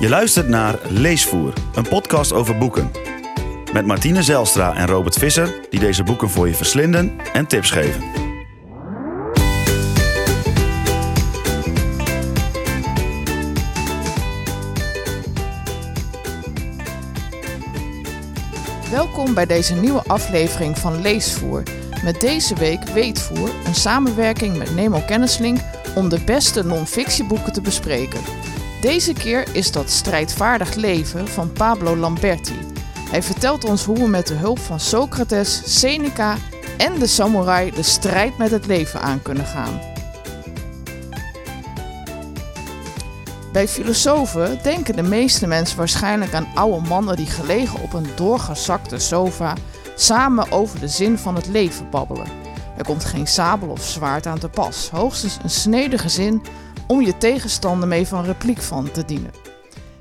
Je luistert naar Leesvoer, een podcast over boeken. Met Martine Zelstra en Robert Visser, die deze boeken voor je verslinden en tips geven. Welkom bij deze nieuwe aflevering van Leesvoer. Met deze week Weetvoer, een samenwerking met Nemo Kennislink om de beste non-fictieboeken te bespreken. Deze keer is dat Strijdvaardig Leven van Pablo Lamberti. Hij vertelt ons hoe we met de hulp van Socrates, Seneca en de samurai de strijd met het leven aan kunnen gaan. Bij filosofen denken de meeste mensen waarschijnlijk aan oude mannen die gelegen op een doorgezakte sofa samen over de zin van het leven babbelen. Er komt geen sabel of zwaard aan te pas, hoogstens een snedige zin om je tegenstander mee van repliek van te dienen.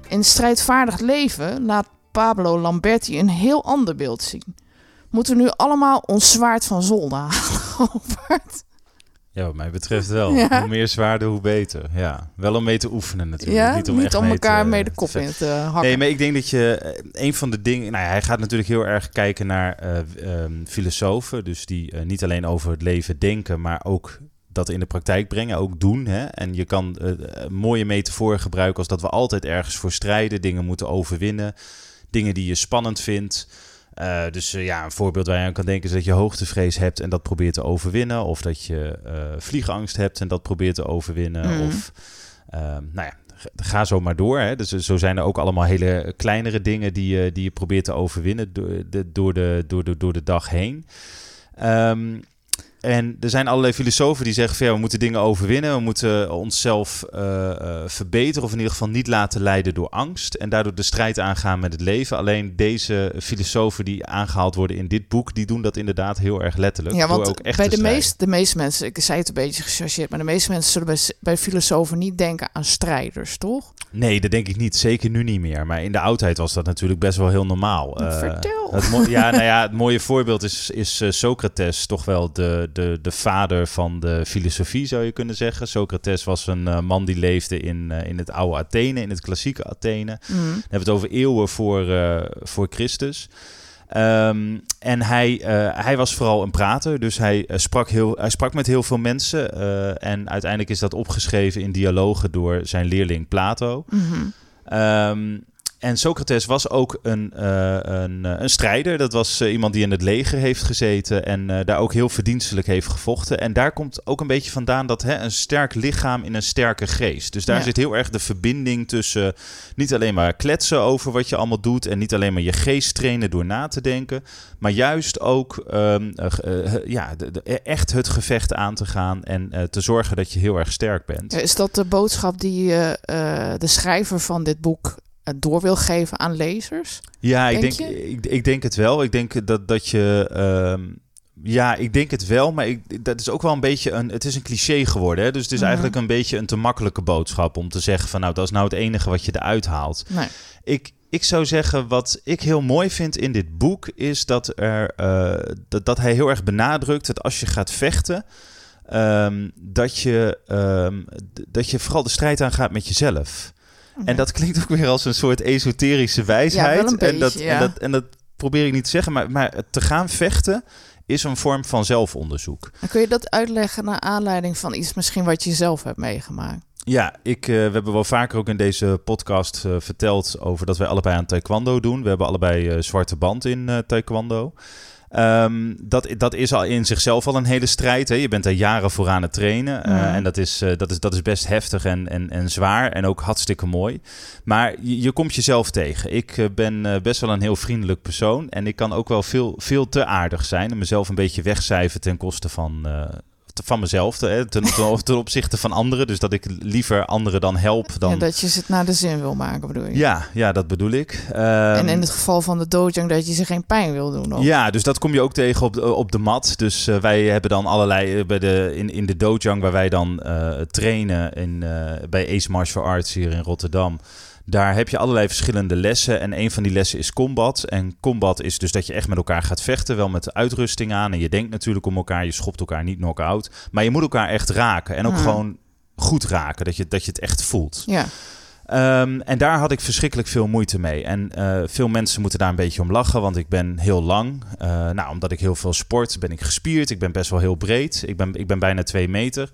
In strijdvaardig leven laat Pablo Lamberti een heel ander beeld zien. Moeten we nu allemaal ons zwaard van zolde halen? Ja, wat mij betreft wel. Ja. Hoe meer zwaarden, hoe beter. Ja, wel om mee te oefenen natuurlijk. Ja, niet om, echt mee elkaar te- mee de kop in te hakken. Nee, maar ik denk dat je eh, een van de dingen. Nou ja, hij gaat natuurlijk heel erg kijken naar eh, ehm, filosofen. Dus die eh, niet alleen over het leven denken, maar ook dat in de praktijk brengen, ook doen. Hè? En je kan eh, mooie metaforen gebruiken als dat we altijd ergens voor strijden, dingen moeten overwinnen, dingen die je spannend vindt. Eh, dus ja, een voorbeeld waar je aan kan denken is dat je hoogtevrees hebt en dat probeert te overwinnen. Of dat je vliegangst hebt en dat probeert te overwinnen. Mhm. Of Ehm, nou ja, ga- ga zo maar door. Hè. Dus zo zijn er ook allemaal hele kleinere dingen die, je die je probeert te overwinnen door de, door de, door de, door de dag heen. Ehm, en er zijn allerlei filosofen die zeggen: van, ja, we moeten dingen overwinnen, we moeten onszelf eh, eh, verbeteren, of in ieder geval niet laten leiden door angst. En daardoor de strijd aangaan met het leven. Alleen deze filosofen die aangehaald worden in dit boek, die doen dat inderdaad heel erg letterlijk. Ja, want ook echt bij de, strijden. meest, de meeste mensen, ik zei het een beetje gechargeerd, maar de meeste mensen zullen bij, bij filosofen niet denken aan strijders, toch? Nee, dat denk ik niet. Zeker nu niet meer. Maar in de oudheid was dat natuurlijk best wel heel normaal. Eh, Vertel. Het, ja, nou ja, het mooie voorbeeld is, is Socrates, toch wel de, de, de vader van de filosofie, zou je kunnen zeggen. Socrates was een eh, man die leefde in, eh, in het oude Athene, in het klassieke Athene. Dan hebben we het over eeuwen voor, eh, voor Christus. Ehm, en hij, hij was vooral een prater, dus hij, sprak, heel, hij sprak met heel veel mensen. en uiteindelijk is dat opgeschreven in dialogen door zijn leerling Plato. Mhm. Ehm, en Socrates was ook een, eh, een, eh, een strijder. Dat was eh, iemand die in het leger heeft gezeten en daar ook heel verdienstelijk heeft gevochten. En daar komt ook een beetje vandaan dat hè, een sterk lichaam in een sterke geest. Dus daar Ja. zit heel erg de verbinding tussen niet alleen maar kletsen over wat je allemaal doet en niet alleen maar je geest trainen door na te denken, maar juist ook ehm, eh, eh, ja, de- de- echt het gevecht aan te gaan en te zorgen dat je heel erg sterk bent. Is dat de boodschap die de schrijver van dit boek door wil geven aan lezers? Ja, ik Denk ik, ik denk het wel. Ik denk dat, dat je. ehm, ja, ik denk het wel, maar ik, dat is ook wel een beetje een. Het is een cliché geworden. Hè? Dus het is Mhm. eigenlijk een beetje een te makkelijke boodschap om te zeggen: van nou, dat is nou het enige wat je eruit haalt. Nee. Ik, ik zou zeggen, wat ik heel mooi vind in dit boek, is dat, er, eh, dat, dat hij heel erg benadrukt dat als je gaat vechten. ehm, dat, je, ehm, dat je vooral de strijd aangaat met jezelf. En dat klinkt ook weer als een soort esoterische wijsheid. Ja, en, dat, en, dat, en dat probeer ik niet te zeggen, maar, maar te gaan vechten is een vorm van zelfonderzoek. Kun je dat uitleggen naar aanleiding van iets misschien wat je zelf hebt meegemaakt? Ja, ik, eh, we hebben wel vaker ook in deze podcast eh, verteld over dat wij allebei aan taekwondo doen. We hebben allebei eh, zwarte band in taekwondo. Ehm, dat, dat is al in zichzelf al een hele strijd. Hè? Je bent daar jaren voor aan het trainen. eh. En dat is, eh, dat, is, dat is best heftig en, en, en zwaar. En ook hartstikke mooi. Maar je, je komt jezelf tegen. Ik eh, ben best wel een heel vriendelijk persoon. En ik kan ook wel veel, veel te aardig zijn. En mezelf een beetje wegcijferen ten koste van, van mezelf. Ten, ten, opzichte van anderen. Dus dat ik liever anderen dan help. Dan... En dat je ze het naar de zin wil maken, bedoel je? Ja, ja, dat bedoel ik. En Ehm, in het geval van de dojang dat je ze geen pijn wil doen. Of? ja, dus dat kom je ook tegen op de, op de mat. Dus eh, wij hebben dan allerlei eh, bij de, in, in de dojang waar wij dan eh, trainen in, bij Ace Martial Arts hier in Rotterdam. Daar heb je allerlei verschillende lessen. En een van die lessen is combat. En combat is dus dat je echt met elkaar gaat vechten. Wel met uitrusting aan. En je denkt natuurlijk om elkaar. Je schopt elkaar niet knock-out. Maar je moet elkaar echt raken. En ook gewoon goed raken. Dat je, dat je het echt voelt. Ja. Ehm, en daar had ik verschrikkelijk veel moeite mee. En eh, veel mensen moeten daar een beetje om lachen, want ik ben heel lang. Uh, nou, omdat ik heel veel sport, ben ik gespierd. Ik ben best wel heel breed. Ik ben, ik ben bijna twee meter.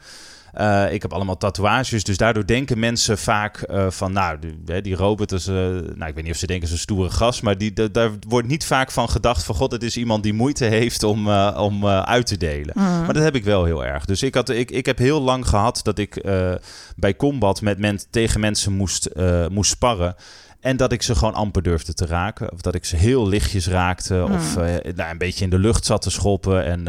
Uh, ik heb allemaal tatoeages, dus daardoor denken mensen vaak uh, van, nou, die, die Robert is, uh, nou, ik weet niet of ze denken is een stoere gast, maar die, daar wordt niet vaak van gedacht van, god, het is iemand die moeite heeft om, om uit te delen. Mm. Maar dat heb ik wel heel erg. Dus ik, had, ik, ik heb heel lang gehad dat ik bij combat met men, tegen mensen moest, moest sparren. En dat ik ze gewoon amper durfde te raken. Of dat ik ze heel lichtjes raakte. Hmm. Of uh, nou, een beetje in de lucht zat te schoppen. En uh,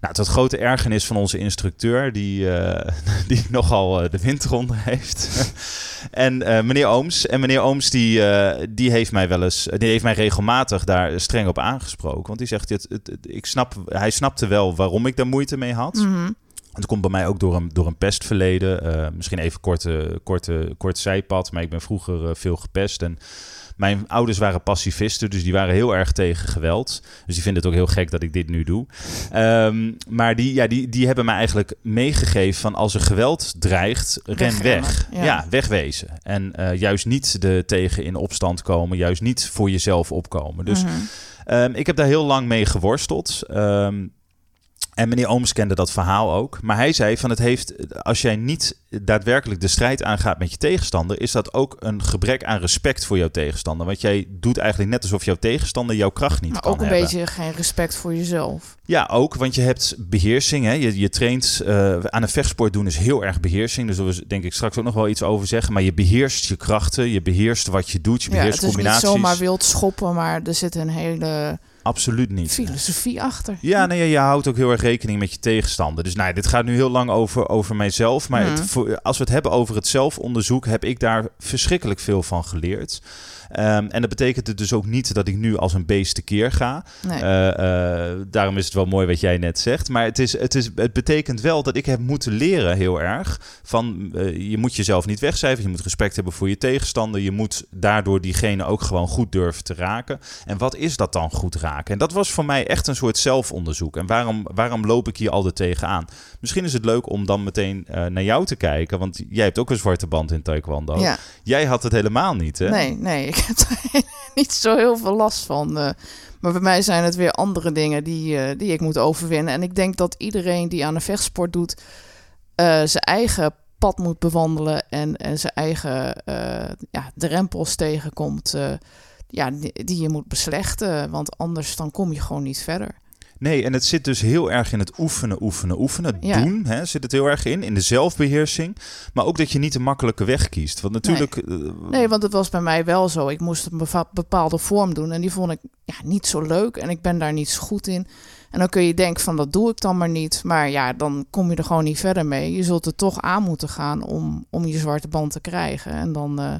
nou, tot grote ergernis van onze instructeur. Die, uh, die nogal de wind eronder heeft. en meneer Ooms. En meneer Ooms die, die heeft mij wel eens... Die heeft mij regelmatig daar streng op aangesproken. Want die zegt... Het, het, ik snap, hij snapte wel waarom ik daar moeite mee had. Mm. Het komt bij mij ook door een, door een pestverleden. Uh, misschien even korte, korte, kort zijpad, maar ik ben vroeger uh, veel gepest. En mijn ouders waren pacifisten, dus die waren heel erg tegen geweld. Dus die vinden het ook heel gek dat ik dit nu doe. Um, maar die, ja, die, die hebben mij eigenlijk meegegeven van als er geweld dreigt, ren weg. Ja. ja. wegwezen. En uh, juist niet de tegen in opstand komen, juist niet voor jezelf opkomen. Dus Mhm. um, ik heb daar heel lang mee geworsteld. Um, en meneer Ooms kende dat verhaal ook. Maar hij zei van het heeft, als jij niet daadwerkelijk de strijd aangaat met je tegenstander, is dat ook een gebrek aan respect voor jouw tegenstander. Want jij doet eigenlijk net alsof jouw tegenstander jouw kracht niet Maar kan ook een hebben. beetje geen respect voor jezelf. Ja, ook, want je hebt beheersing. Hè? Je, je traint uh, aan een vechtsport doen is heel erg beheersing. Dus daar we denk ik straks ook nog wel iets over zeggen. Maar je beheerst je krachten, je beheerst wat je doet, je Ja, beheerst het is niet zomaar wild schoppen, maar er zit een hele Absoluut niet. filosofie achter. Ja, nee, je houdt ook heel erg rekening met je tegenstander. Dus nou, dit gaat nu heel lang over, over mijzelf. Maar Mhm. het, als we het hebben over het zelfonderzoek, heb ik daar verschrikkelijk veel van geleerd. Um, en dat betekent het dus ook niet dat ik nu als een beest tekeer ga. Nee. Uh, uh, daarom is het wel mooi wat jij net zegt. Maar het, is, het, is, het betekent wel dat ik heb moeten leren heel erg. Van uh, je moet jezelf niet wegcijferen. Je moet respect hebben voor je tegenstander. Je moet daardoor diegene ook gewoon goed durven te raken. En wat is dat dan goed raken? En dat was voor mij echt een soort zelfonderzoek. En waarom, waarom loop ik hier altijd tegenaan? Misschien is het leuk om dan meteen uh, naar jou te kijken. Want jij hebt ook een zwarte band in taekwondo. Ja. Jij had het helemaal niet, hè? Nee, nee, ik heb er niet zo heel veel last van. Uh, maar bij mij zijn het weer andere dingen die, uh, die ik moet overwinnen. En ik denk dat iedereen die aan een vechtsport doet, zijn eigen pad moet bewandelen en, en zijn eigen ja, drempels tegenkomt. Ja, die, die je moet beslechten, want anders dan kom je gewoon niet verder. Nee, en het zit dus heel erg in het oefenen, oefenen, oefenen. Ja. doen hè, zit het heel erg in. In de zelfbeheersing. Maar ook dat je niet de makkelijke weg kiest. Want natuurlijk... eh, Nee, want het was bij mij wel zo. Ik moest een bepaalde vorm doen en die vond ik ja, niet zo leuk en ik ben daar niet zo goed in. En dan kun je denken van dat doe ik dan maar niet. Maar ja, dan kom je er gewoon niet verder mee. Je zult er toch aan moeten gaan om, om je zwarte band te krijgen. En dan, uh,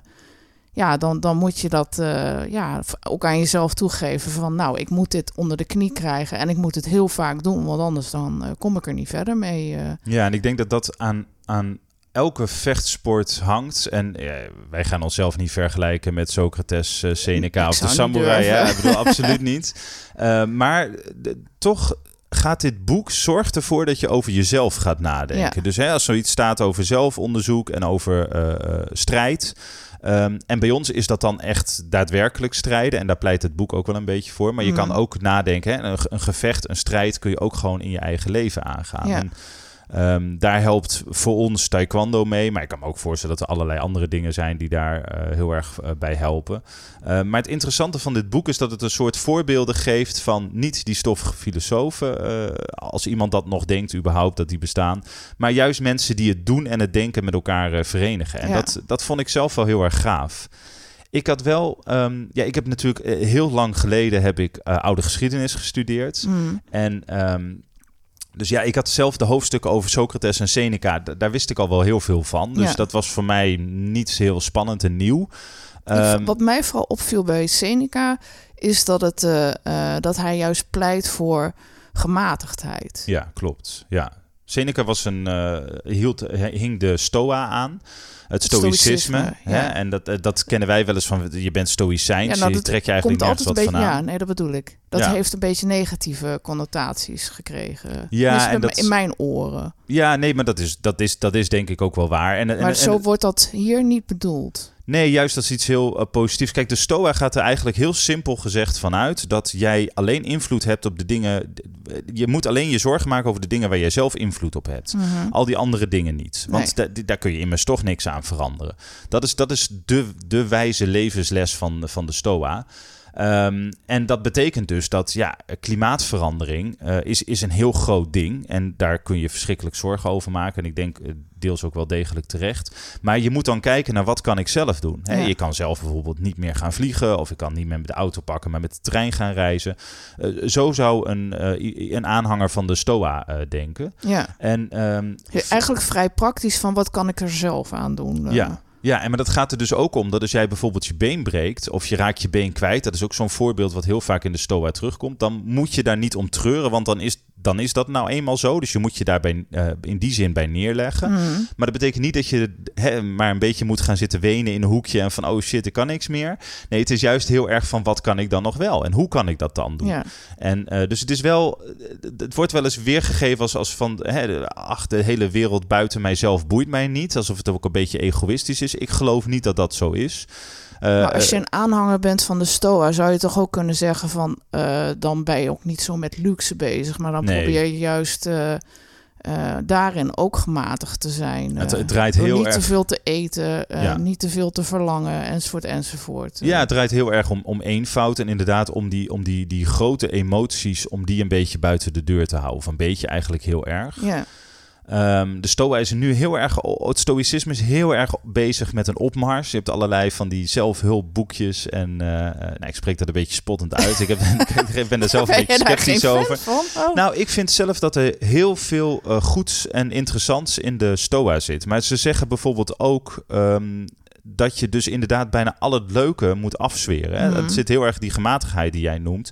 ja, dan, dan moet je dat uh, ja, ook aan jezelf toegeven van nou, ik moet dit onder de knie krijgen en ik moet het heel vaak doen, want anders dan uh, kom ik er niet verder mee. uh. Ja, en ik denk dat dat aan, aan elke vechtsport hangt. En ja, wij gaan onszelf niet vergelijken met Socrates, Seneca of de samurai. Ja, ik bedoel, absoluut niet. Maar de, toch gaat dit boek zorgt ervoor dat je over jezelf gaat nadenken. Ja. Dus hè, als zoiets staat over zelfonderzoek en over strijd. Um, en bij ons is dat dan echt daadwerkelijk strijden. En daar pleit het boek ook wel een beetje voor. Maar je Mm. kan ook nadenken. Hè? Een, een, gevecht, een strijd kun je ook gewoon in je eigen leven aangaan. Ja. En, um, daar helpt voor ons taekwondo mee. Maar ik kan me ook voorstellen dat er allerlei andere dingen zijn die daar uh, heel erg uh, bij helpen. Uh, maar het interessante van dit boek is dat het een soort voorbeelden geeft van niet die stoffige filosofen. uh, als iemand dat nog denkt überhaupt dat die bestaan. Maar juist mensen die het doen en het denken met elkaar verenigen. En Ja. dat, dat vond ik zelf wel heel erg gaaf. Ik had wel, um, ja, ik heb natuurlijk heel lang geleden heb ik uh, oude geschiedenis gestudeerd. Mm. En um, dus ja, ik had zelf de hoofdstukken over Socrates en Seneca. Daar wist ik al wel heel veel van. Dus Ja. dat was voor mij niet heel spannend en nieuw. Um, Wat mij vooral opviel bij Seneca is dat, het, uh, uh, dat hij juist pleit voor gematigdheid. Ja, klopt. Ja. Seneca was een, uh, hield, hing de stoa aan. Het stoïcisme. Stoïcisme, hè? ja. En dat, dat kennen wij wel eens van, je bent stoïcijns. nou, je trek je eigenlijk nergens wat beetje, van aan. ja, nee, dat bedoel ik. Dat Ja. heeft een beetje negatieve connotaties gekregen. Ja, en dat- in mijn oren. Ja, nee, maar dat is, dat is, dat is denk ik ook wel waar. En, en, Maar en- zo wordt dat hier niet bedoeld. Nee, juist dat is iets heel eh, positiefs. Kijk, de Stoa gaat er eigenlijk heel simpel gezegd vanuit dat jij alleen invloed hebt op de dingen. Je moet alleen je zorgen maken over de dingen waar jij zelf invloed op hebt. Mhm. Al die andere dingen niet. Want Nee. da- daar kun je immers toch niks aan veranderen. Dat is, dat is de, de wijze levensles van, van de Stoa. Ehm, en dat betekent dus dat ja, klimaatverandering eh, is, is een heel groot ding. En daar kun je verschrikkelijk zorgen over maken. En ik denk eh, deels ook wel degelijk terecht. Maar je moet dan kijken naar wat kan ik zelf doen. Hè? Ja. Je kan zelf bijvoorbeeld niet meer gaan vliegen. Of ik kan niet meer met de auto pakken, maar met de trein gaan reizen. Eh, zo zou een, een aanhanger van de Stoa denken. Ja. En ehm, Ja, Eigenlijk vrij praktisch van wat kan ik er zelf aan doen. ja. Ja, en maar dat gaat er dus ook om dat als jij bijvoorbeeld je been breekt of je raakt je been kwijt, dat is ook zo'n voorbeeld wat heel vaak in de stoa terugkomt, dan moet je daar niet om treuren, want dan is, dan is dat nou eenmaal zo. Dus je moet je daarbij eh, in die zin bij neerleggen. Mhm. Maar dat betekent niet dat je maar een beetje moet gaan zitten wenen in een hoekje en van oh shit, ik kan niks meer. Nee, het is juist heel erg van wat kan ik dan nog wel en hoe kan ik dat dan doen? Ja. En eh, dus het is wel, het wordt wel eens weergegeven als, als van, hè, de- ach, de hele wereld buiten mijzelf boeit mij niet. Alsof het ook een beetje egoïstisch is. Ik geloof niet dat dat zo is. Eh, Maar als je eh, een aanhanger bent van de Stoa, zou je toch ook kunnen zeggen van eh, dan ben je ook niet zo met luxe bezig, maar dan Nee. probeer je juist daarin ook gematigd te zijn. het, het draait heel niet erg. te veel te eten, Ja. niet te veel te verlangen, enzovoort, enzovoort. Ja, het draait heel erg om, om eenvoud en inderdaad om, die, om die, die grote emoties, om die een beetje buiten de deur te houden. Of een beetje eigenlijk heel erg. ja. Ehm, de Stoa is nu heel erg. Het Stoïcisme is heel erg bezig met een opmars. Je hebt allerlei van die zelfhulpboekjes. En eh, nou, ik spreek dat een beetje spottend uit. Ik, heb, ik ben er zelf een beetje daar sceptisch over. Oh. Nou, ik vind zelf dat er heel veel eh, goeds en interessants in de Stoa zit. Maar ze zeggen bijvoorbeeld ook. ehm, dat je dus inderdaad bijna al het leuke moet afzweren. Hè? Mhm. Zit heel erg die gematigheid die jij noemt.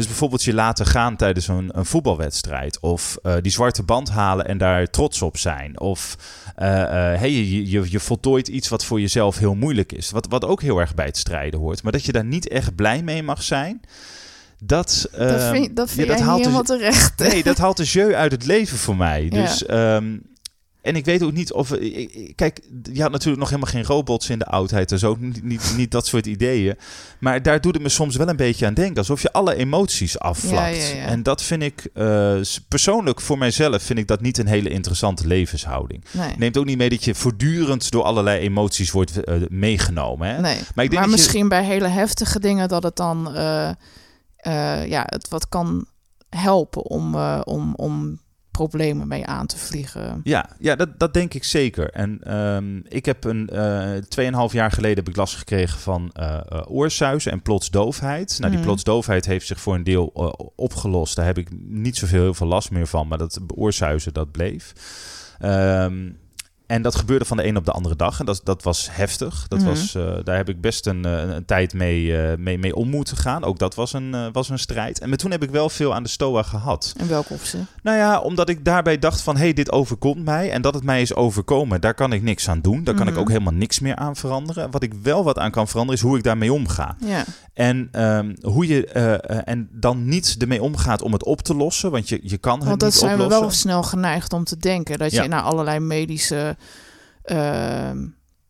Dus bijvoorbeeld je laten gaan tijdens een, een voetbalwedstrijd. Of eh, die zwarte band halen en daar trots op zijn. Of eh, eh, hey, je, je, je voltooit iets wat voor jezelf heel moeilijk is. Wat, wat ook heel erg bij het strijden hoort. Maar dat je daar niet echt blij mee mag zijn. Dat, dat ehm, vind, dat ja, vind dat haalt de- helemaal terecht. Nee, dat haalt de jeu uit het leven voor mij. Ja. Dus, ehm, en ik weet ook niet of... ik- Kijk, je had natuurlijk nog helemaal geen robots in de oudheid en zo. Niet, niet, niet dat soort ideeën. Maar daar doet het me soms wel een beetje aan denken. Alsof je alle emoties afvlakt. Ja, ja, ja. En dat vind ik... eh, persoonlijk, voor mijzelf, vind ik dat niet een hele interessante levenshouding. Nee. Neemt ook niet mee dat je voortdurend door allerlei emoties wordt eh, meegenomen. Hè? Nee. Maar ik denk je- misschien bij hele heftige dingen dat het dan eh, eh, ja, het wat kan helpen om, eh, om, om problemen mee aan te vliegen. Ja, ja dat, dat denk ik zeker. En ehm, ik heb een eh 2,5 jaar geleden heb ik last gekregen van eh eh, oorsuizen en plotsdoofheid. Nou, die Mhm. plotsdoofheid heeft zich voor een deel opgelost. Daar heb ik niet zoveel heel veel last meer van, maar dat oorsuizen dat bleef. Ehm, en dat gebeurde van de een op de andere dag. En dat, dat was heftig. Dat Mhm. was, eh, daar heb ik best een, eh, een tijd mee, eh, mee, mee om moeten gaan. Ook dat was een, was een strijd. En maar toen heb ik wel veel aan de stoa gehad. In welk opzicht? Nou ja, omdat ik daarbij dacht van... hé, hey, dit overkomt mij en dat het mij is overkomen... daar kan ik niks aan doen. Daar kan ik Mhm. ook helemaal niks meer aan veranderen. Wat ik wel wat aan kan veranderen... is hoe ik daarmee omga. Ja, En ehm, hoe je... en dan niet ermee omgaat om het op te lossen... want je, je kan het want dat niet zijn we oplossen. wel snel geneigd om te denken. Dat Ja. je naar allerlei medische ehm,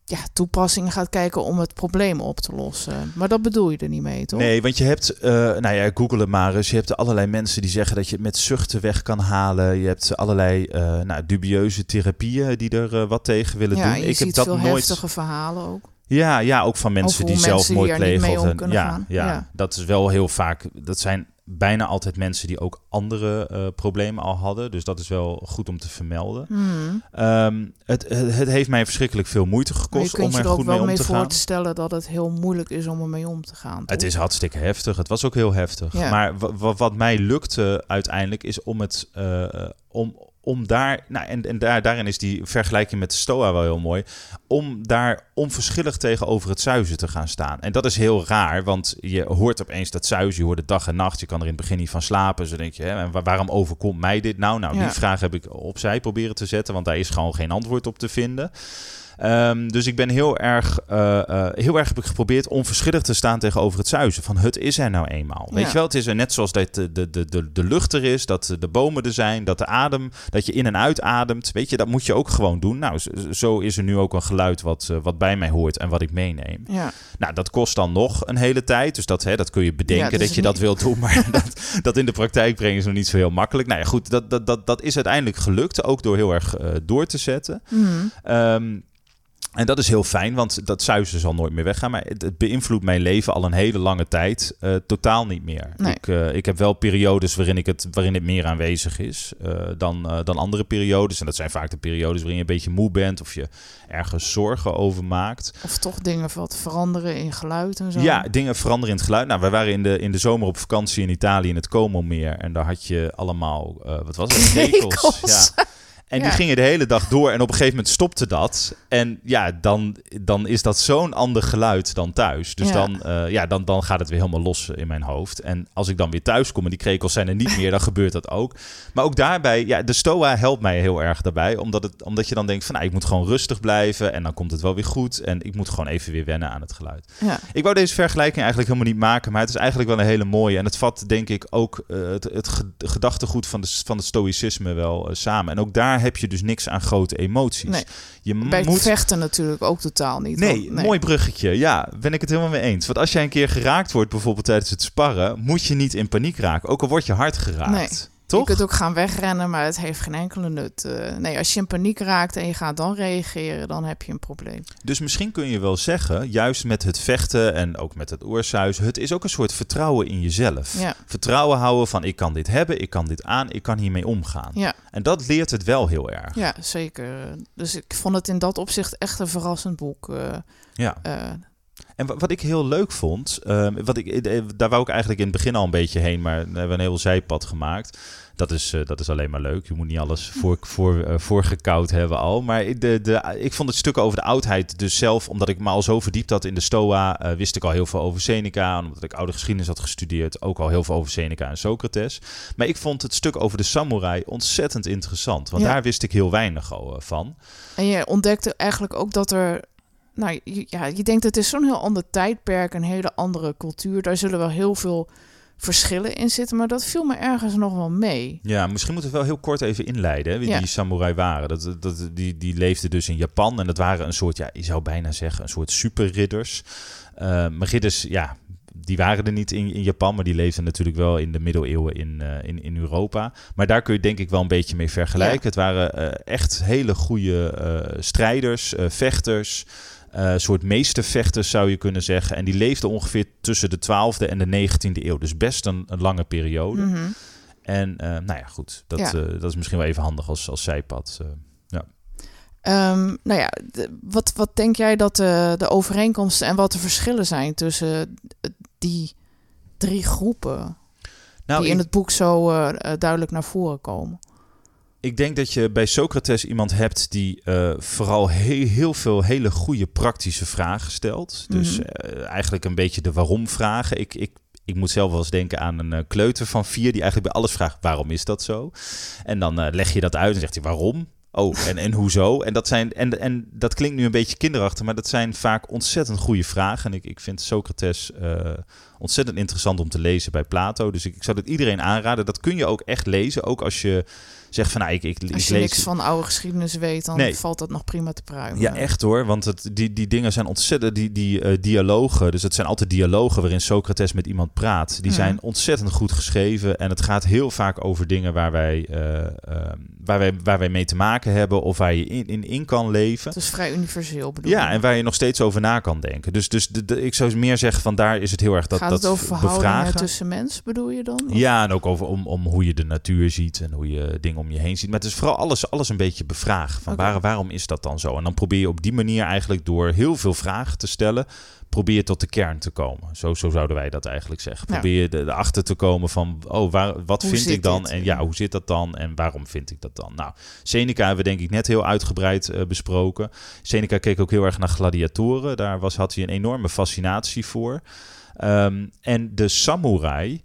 ja, toepassingen gaat kijken om het probleem op te lossen. Maar dat bedoel je er niet mee, toch? Nee, want je hebt, eh, nou ja, google het maar eens. Je hebt allerlei mensen die zeggen dat je het met zuchten weg kan halen. Je hebt allerlei eh, nou, dubieuze therapieën die er eh, wat tegen willen ja, doen. je Ik ziet heb dat nooit. heftige verhalen ook. Ja, ja, ook van mensen die er niet plegen. ja. Ja, Ja. dat is wel heel vaak. Dat zijn bijna altijd mensen die ook andere eh, problemen al hadden. Dus dat is wel goed om te vermelden. Hmm. Ehm, het, het, het heeft mij verschrikkelijk veel moeite gekost om er er goed mee wel om mee te gaan. voorstellen dat het heel moeilijk is om ermee om te gaan. Het is hartstikke heftig. Het was ook heel heftig. Ja. Maar wa- wa- wat mij lukte uiteindelijk is om het eh, om, om daar. Nou, en, en daar, daarin is die vergelijking met de Stoa wel heel mooi. Om daar onverschillig tegenover het zuizen te gaan staan. En dat is heel raar, want je hoort opeens dat zuizen. Je hoort het dag en nacht. Je kan er in het begin niet van slapen. Zo denk je, hè, waarom overkomt mij dit nou? Nou, Ja. die vraag heb ik opzij proberen te zetten, want daar is gewoon geen antwoord op te vinden. Ehm, dus ik ben heel erg, eh, eh, heel erg heb ik geprobeerd onverschillig te staan tegenover het zuizen. Van het is er nou eenmaal. Weet Ja. je wel, het is er net zoals dat de, de, de, de, de lucht er is, dat de bomen er zijn, dat de adem, dat je in en uit ademt. Weet je, dat moet je ook gewoon doen. Nou, zo, is er nu ook een geluid wat, eh, wat bij mij hoort en wat ik meeneem. Ja. Nou, dat kost dan nog een hele tijd. Dus dat, hè, dat kun je bedenken Ja, dat je dat wilt doen. Maar dat, dat in de praktijk brengen is nog niet zo heel makkelijk. Nou ja, goed, dat, dat, dat, dat is uiteindelijk gelukt. Ook door heel erg door te zetten. Ehm, en dat is heel fijn, want dat zuizen zal nooit meer weggaan. Maar het, beïnvloedt mijn leven al een hele lange tijd eh, totaal niet meer. Nee. Ik, eh, ik heb wel periodes waarin, ik het, waarin het meer aanwezig is eh, dan, dan andere periodes. En dat zijn vaak de periodes waarin je een beetje moe bent of je ergens zorgen over maakt. Of toch dingen wat veranderen in geluid en zo. Ja, dingen veranderen in het geluid. Nou, wij waren in de, in de zomer op vakantie in Italië in het Como-meer. En daar had je allemaal, wat was het? Krekels. Ja. En die Ja. gingen de hele dag door. En op een gegeven moment stopte dat. En ja, dan, dan is dat zo'n ander geluid dan thuis. Dus Ja. Dan, eh, ja, dan, dan gaat het weer helemaal los in mijn hoofd. En als ik dan weer thuis kom en die krekels zijn er niet meer, dan gebeurt dat ook. Maar ook daarbij, ja, de STOA helpt mij heel erg daarbij. Omdat, het, omdat je dan denkt van, nou, ik moet gewoon rustig blijven. En dan komt het wel weer goed. En ik moet gewoon even weer wennen aan het geluid. Ja. Ik wou deze vergelijking eigenlijk helemaal niet maken, maar het is eigenlijk wel een hele mooie. En het vat denk ik ook eh, het, het ge- gedachtegoed van, de, van het stoïcisme wel eh, samen. En ook daar heb je dus niks aan grote emoties. Nee. Je Bij het moet... vechten natuurlijk ook totaal niet. Nee, want- mooi bruggetje. Ja, ben ik het helemaal mee eens. Want als jij een keer geraakt wordt, bijvoorbeeld tijdens het sparren, moet je niet in paniek raken. Ook al word je hard geraakt. Toch? Je kunt ook gaan wegrennen, maar het heeft geen enkele nut. Eh, nee, als je in paniek raakt en je gaat dan reageren, dan heb je een probleem. Dus misschien kun je wel zeggen, juist met het vechten en ook met het oorsuis, het is ook een soort vertrouwen in jezelf. Ja. Vertrouwen houden van ik kan dit hebben, ik kan dit aan, ik kan hiermee omgaan. Ja, En dat leert het wel heel erg. ja, zeker. Dus ik vond het in dat opzicht echt een verrassend boek. Eh, Ja. eh, En wa- wat ik heel leuk vond, ehm, wat ik, daar wou ik eigenlijk in het begin al een beetje heen, maar we hebben een heel zijpad gemaakt. Dat is, eh, dat is alleen maar leuk. Je moet niet alles voor, voor, eh, voorgekoud hebben al. Maar de, de, ik vond het stuk over de oudheid dus zelf, omdat ik me al zo verdiept had in de Stoa, eh, wist ik al heel veel over Seneca. En omdat ik oude geschiedenis had gestudeerd, ook al heel veel over Seneca en Socrates. Maar ik vond het stuk over de samurai ontzettend interessant, want Ja. daar wist ik heel weinig al van. en je ontdekte eigenlijk ook dat er... Nou, ja, je denkt het is zo'n heel ander tijdperk, een hele andere cultuur. Daar zullen wel heel veel verschillen in zitten, maar dat viel me ergens nog wel mee. Ja, misschien moeten we wel heel kort even inleiden hè, wie Ja. die samurai waren. Dat, dat, die, die leefden dus in Japan en dat waren een soort, ja, je zou bijna zeggen, een soort superridders. Eh maar ridders, ja, die waren er niet in, in Japan, maar die leefden natuurlijk wel in de middeleeuwen in, eh, in, in Europa. Maar daar kun je denk ik wel een beetje mee vergelijken. Ja. Het waren eh, echt hele goede strijders, vechters. Eh soort meestervechters zou je kunnen zeggen. En die leefden ongeveer tussen de 12e en de 19e eeuw. Dus best een, een lange periode. Mhm. En eh, nou ja, goed. Dat, Ja. eh, dat is misschien wel even handig als, als zijpad. eh. Ehm, nou ja, de- wat, wat denk jij dat de, de overeenkomsten en wat de verschillen zijn tussen die drie groepen Nou, die in ik, het boek zo duidelijk naar voren komen? Ik denk dat je bij Socrates iemand hebt die eh, vooral heel, heel veel hele goede praktische vragen stelt. Dus Mhm. eh, eigenlijk een beetje de waarom-vragen. Ik, ik, ik moet zelf wel eens denken aan een eh, kleuter van vier die eigenlijk bij alles vraagt: waarom is dat zo? En dan leg je dat uit en zegt hij waarom. Oh, en, en hoezo? En dat, zijn, en, en dat klinkt nu een beetje kinderachtig, maar dat zijn vaak ontzettend goede vragen. En ik, ik vind Socrates ontzettend interessant om te lezen bij Plato. Dus ik, ik zou het iedereen aanraden. Dat kun je ook echt lezen. Ook als je zegt van nou, ik, ik, ik Als je lees... niks van oude geschiedenis weet, dan Nee. valt dat nog prima te pruimen. Ja, echt hoor. Want het, die, die dingen zijn ontzettend. Die, die eh, dialogen. Dus het zijn altijd dialogen waarin Socrates met iemand praat. Die Mhm. zijn ontzettend goed geschreven. En het gaat heel vaak over dingen waar wij, eh, ehm, waar wij, waar wij mee te maken hebben. Of waar je in, in, in kan leven. Het is vrij universeel bedoel Ja, en waar je nog steeds over na kan denken. Dus, dus de, de- ik zou meer zeggen van daar is het heel erg dat, Gaat dat het over bevragen. tussen mensen, bedoel je dan? Of- Ja, en ook over om, om hoe je de natuur ziet en hoe je dingen om je heen ziet. Maar het is vooral alles, alles een beetje bevragen. Van waar, waarom is dat dan zo? En dan probeer je op die manier eigenlijk door heel veel vragen te stellen, probeer je tot de kern te komen. Zo, zo zouden wij dat eigenlijk zeggen. Ja. Probeer je de- erachter te komen van, oh, waar, wat Hoe vind ik dan? dit? En ja, hoe zit dat dan? En waarom vind ik dat dan? Nou, Seneca hebben we denk ik net heel uitgebreid eh, besproken. Seneca keek ook heel erg naar gladiatoren. Daar was, had hij een enorme fascinatie voor. Ehm, en de samurai...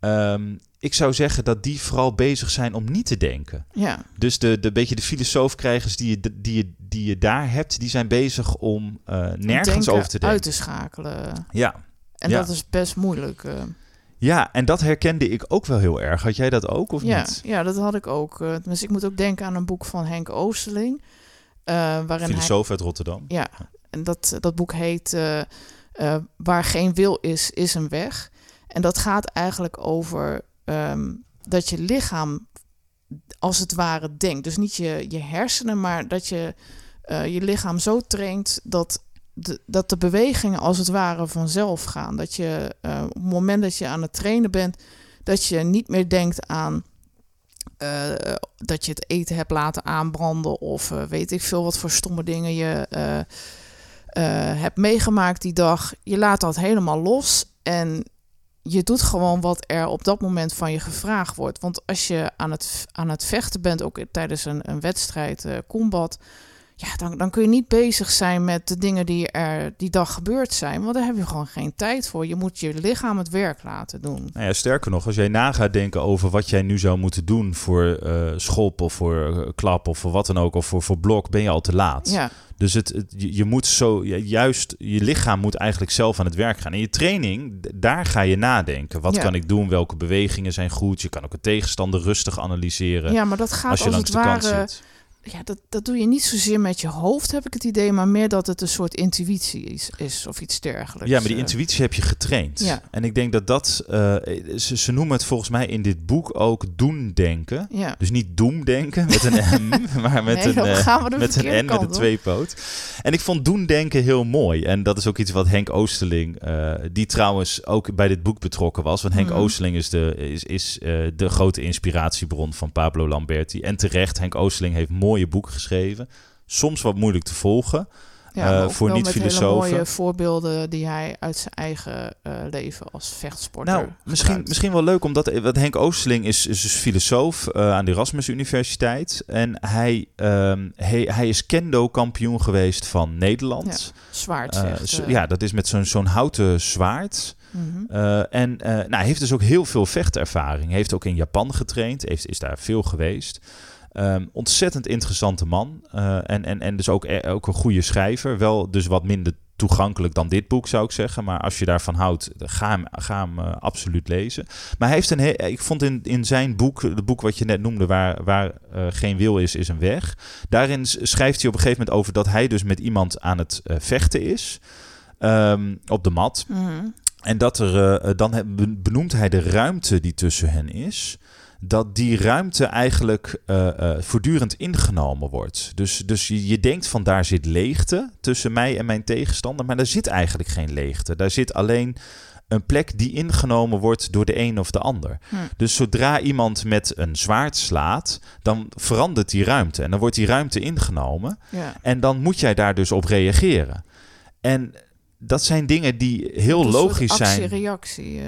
ehm, ik zou zeggen dat die vooral bezig zijn om niet te denken. Ja, Dus de, de beetje de filosoof-krijgers die je, die, je, die je daar hebt, die zijn bezig om eh, nergens over te denken. uit te schakelen. Ja. En Ja. dat is best moeilijk. eh. ja, en dat herkende ik ook wel heel erg. Had jij dat ook of ja, niet? ja, dat had ik ook. eh. dus ik moet ook denken aan een boek van Henk Oosterling. waarin hij Filosoof uit Rotterdam. Ja, en dat, dat boek heet Waar geen wil is, is een weg. En dat gaat eigenlijk over ehm, dat je lichaam als het ware denkt. Dus niet je, je hersenen, maar dat je eh, je lichaam zo traint dat de, dat de bewegingen als het ware vanzelf gaan. Dat je eh, op het moment dat je aan het trainen bent, dat je niet meer denkt aan eh, dat je het eten hebt laten aanbranden of weet ik veel wat voor stomme dingen je hebt meegemaakt die dag. Je laat dat helemaal los en je doet gewoon wat er op dat moment van je gevraagd wordt. Want als je aan het, aan het vechten bent, ook tijdens een, een wedstrijd, eh, combat, ja, dan, dan kun je niet bezig zijn met de dingen die er die dag gebeurd zijn. Want daar heb je gewoon geen tijd voor. Je moet je lichaam het werk laten doen. Nou ja, sterker nog, als jij na gaat denken over wat jij nu zou moeten doen voor eh schop of voor eh, klap of voor wat dan ook, of voor, voor blok, ben je al te laat. Ja, Dus het, het- je, moet zo, juist, je lichaam moet eigenlijk zelf aan het werk gaan. En je training, daar ga je nadenken. Wat Ja. kan ik doen? Welke bewegingen zijn goed? Je kan ook een tegenstander rustig analyseren. ja maar dat gaat als als, je langs het de kant zit. Ja, dat, dat doe je niet zozeer met je hoofd, heb ik het idee, maar meer dat het een soort intuïtie is, is of iets dergelijks. Ja, maar die Eh, intuïtie heb je getraind. Ja. En ik denk dat dat, eh, ze, ze noemen het volgens mij in dit boek ook doen denken. Ja, Dus niet doemdenken met een M, maar met Nee, een, eh, met een N met een tweepoot. En ik vond doen denken heel mooi. En dat is ook iets wat Henk Oosterling, die trouwens ook bij dit boek betrokken was. Want Henk Mhm. Oosterling is, de, is, is de grote inspiratiebron van Pablo Lamberti. En terecht, Henk Oosterling heeft mooie boeken geschreven. Soms wat moeilijk te volgen. ja eh, voor niet-filosofen. mooie voorbeelden die hij uit zijn eigen eh, leven als vechtsporter Nou, misschien, gebruikt. misschien wel leuk, omdat want Henk Oosterling is, is dus filosoof eh, aan de Erasmus Universiteit. En hij, ehm, hij, hij is kendo-kampioen geweest van Nederland. Zwaard Eh, zegt. eh, ja, dat is met zo'n zo'n houten zwaard. mhm. Eh, en eh, nou, hij heeft dus ook heel veel vechtervaring. Hij heeft ook in Japan getraind, heeft, is daar veel geweest. Ehm, ontzettend interessante man. Eh, en, en, en dus ook, eh, ook een goede schrijver. Wel dus wat minder toegankelijk dan dit boek, zou ik zeggen. Maar als je daarvan houdt, ga hem, ga hem eh, absoluut lezen. Maar hij heeft een he- ik vond in, in zijn boek, het boek wat je net noemde, waar, waar geen wil is, is een weg. Daarin schrijft hij op een gegeven moment over dat hij dus met iemand aan het vechten is. ehm, op de mat. Mhm. En dat er, dan benoemt hij de ruimte die tussen hen is. Dat die ruimte eigenlijk eh, eh, voortdurend ingenomen wordt. Dus, dus je, je denkt van daar zit leegte tussen mij en mijn tegenstander. Maar daar zit eigenlijk geen leegte. Daar zit alleen een plek die ingenomen wordt door de een of de ander. Hm. Dus zodra iemand met een zwaard slaat, dan verandert die ruimte. En dan wordt die ruimte ingenomen. Ja. En dan moet jij daar dus op reageren. En dat zijn dingen die heel logisch zijn. Actie-reactie. eh.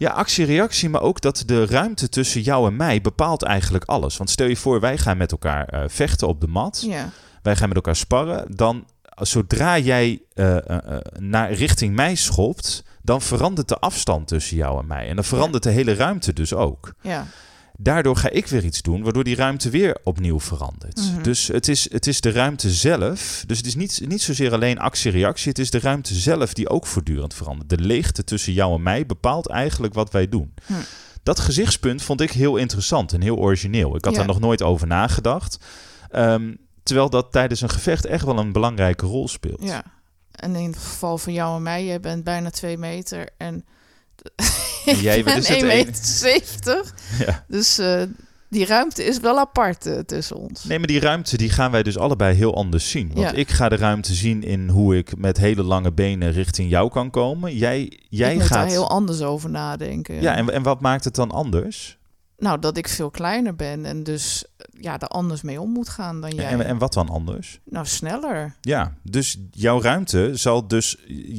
Ja, actie-reactie, maar ook dat de ruimte tussen jou en mij bepaalt eigenlijk alles. Want stel je voor, wij gaan met elkaar eh, vechten op de mat. ja. Wij gaan met elkaar sparren. Dan, zodra jij eh, eh, eh, naar richting mij schopt, dan verandert de afstand tussen jou en mij. En dan verandert de hele ruimte dus ook. ja. Daardoor ga ik weer iets doen, waardoor die ruimte weer opnieuw verandert. Mhm. Dus het is, het is de ruimte zelf. Dus het is niet, niet zozeer alleen actie-reactie. Het is de ruimte zelf die ook voortdurend verandert. De leegte tussen jou en mij bepaalt eigenlijk wat wij doen. Hm. Dat gezichtspunt vond ik heel interessant en heel origineel. Ik had Ja. daar nog nooit over nagedacht. Ehm, terwijl dat tijdens een gevecht echt wel een belangrijke rol speelt. Ja. En in het geval van jou en mij, jij bent bijna twee meter En jij, ik wat ben is het, 1,70 een- meter. 70. Ja. Dus eh, die ruimte is wel apart eh, tussen ons. Nee, maar die ruimte die gaan wij dus allebei heel anders zien. Want Ja. ik ga de ruimte zien in hoe ik met hele lange benen richting jou kan komen. Jij, jij ik gaat. daar heel anders over nadenken. Ja, en, en wat maakt het dan anders? Nou, dat ik veel kleiner ben en dus eh, ja, er anders mee om moet gaan dan jij. En, en wat dan anders? Nou, sneller. Ja, dus jouw ruimte zal dus.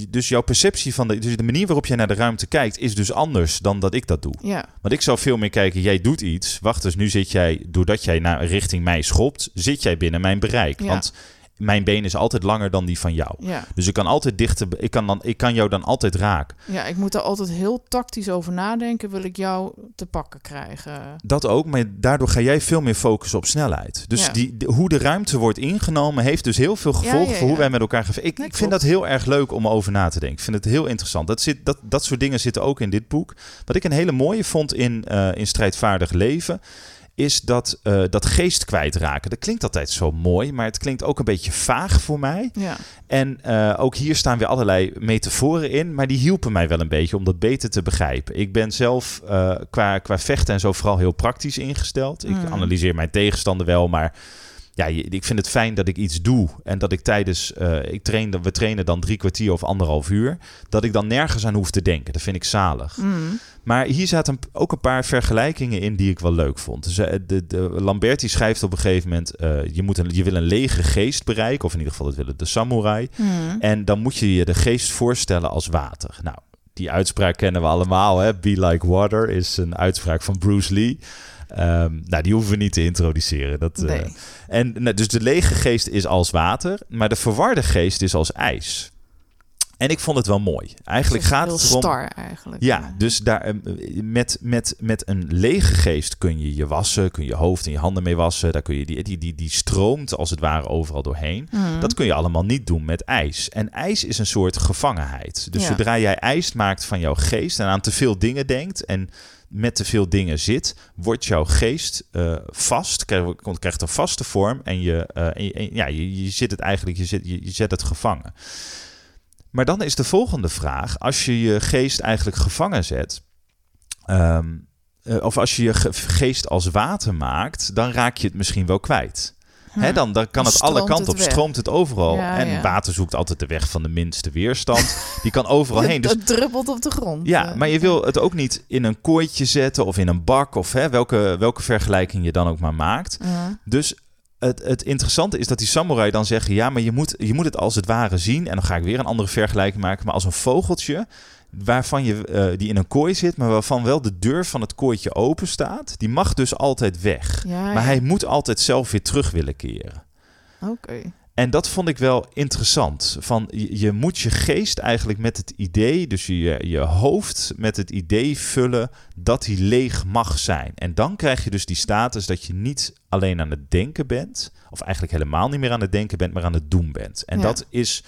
Dus jouw perceptie van de. Dus de manier waarop jij naar de ruimte kijkt, is dus anders dan dat ik dat doe. Ja, Want ik zou veel meer kijken, jij doet iets. Wacht eens, nu zit jij, doordat jij naar richting mij schopt, zit jij binnen mijn bereik. Ja. Want mijn been is altijd langer dan die van jou. Ja. Dus ik kan altijd dichter, ik kan, dan, ik kan jou dan altijd raken. ja, ik moet er altijd heel tactisch over nadenken. Wil ik jou te pakken krijgen? Dat ook, maar daardoor ga jij veel meer focussen op snelheid. Dus Ja. die, de- hoe de ruimte wordt ingenomen, heeft dus heel veel gevolgen ja, voor hoe wij met elkaar gaan. Ik, vind dat heel erg leuk om over na te denken. Ik vind het heel interessant. Dat, zit, dat, dat soort dingen zitten ook in dit boek. Wat ik een hele mooie vond in, eh, in Strijdvaardig Leven, is dat, eh, dat geest kwijtraken. Dat klinkt altijd zo mooi, maar het klinkt ook een beetje vaag voor mij. Ja, En eh, ook hier staan weer allerlei metaforen in, maar die hielpen mij wel een beetje om dat beter te begrijpen. Ik ben zelf eh, qua, qua vechten en zo vooral heel praktisch ingesteld. Ik Mm. analyseer mijn tegenstander wel, maar ja, ik vind het fijn dat ik iets doe en dat ik tijdens, ik train, we trainen dan drie kwartier of anderhalf uur, dat ik dan nergens aan hoef te denken. Dat vind ik zalig. Mm. Maar hier zaten ook een paar vergelijkingen in die ik wel leuk vond. Dus, de, de, Lamberti schrijft op een gegeven moment: eh, je, moet een, je wil een lege geest bereiken, of in ieder geval dat willen de samurai. Mm. En dan moet je je de geest voorstellen als water. Nou, die uitspraak kennen we allemaal. Hè? Be like water is een uitspraak van Bruce Lee. Ehm, nou, die hoeven we niet te introduceren. Dat, eh, en nou, dus de lege geest is als water, maar de verwarde geest is als ijs. En ik vond het wel mooi. Eigenlijk Het gaat heel het erom. star eigenlijk. Ja, dus daar, eh, met, met, met een lege geest kun je je wassen, kun je je hoofd en je handen mee wassen. Daar kun je die, die, die, die stroomt als het ware overal doorheen. Mm. Dat kun je allemaal niet doen met ijs. En ijs is een soort gevangenheid. Dus Ja. zodra jij ijs maakt van jouw geest en aan te veel dingen denkt en met te veel dingen zit, wordt jouw geest eh, vast, krijgt, krijgt een vaste vorm en, je, en, je- en ja, je, je zit het eigenlijk, je, zit, je, je zet het gevangen. Maar dan is de volgende vraag, als je je geest eigenlijk gevangen zet, ehm, eh, of als je je ge- geest als water maakt, dan raak je het misschien wel kwijt. Hè, dan, dan kan Dan het alle kanten op, weg. stroomt het overal. Ja, en ja. water zoekt altijd de weg van de minste weerstand. Die kan overal heen. Dus Het druppelt op de grond. ja, Eh, maar je wil het ook niet in een kooitje zetten of in een bak of hè, welke, welke vergelijking je dan ook maar maakt. ja. Dus het, het interessante is dat die samurai dan zeggen: ja, maar je moet, je moet het als het ware zien. En dan ga ik weer een andere vergelijking maken, maar als een vogeltje. Waarvan je eh, die in een kooi zit, maar waarvan wel de deur van het kooitje open staat. Die mag dus altijd weg. Ja, Maar ja. hij moet altijd zelf weer terug willen keren. Oké. En dat vond ik wel interessant. Van, je, moet je geest eigenlijk met het idee, dus je, je hoofd met het idee vullen dat hij leeg mag zijn. En dan krijg je dus die status dat je niet alleen aan het denken bent, of eigenlijk helemaal niet meer aan het denken bent, maar aan het doen bent. En Ja. dat is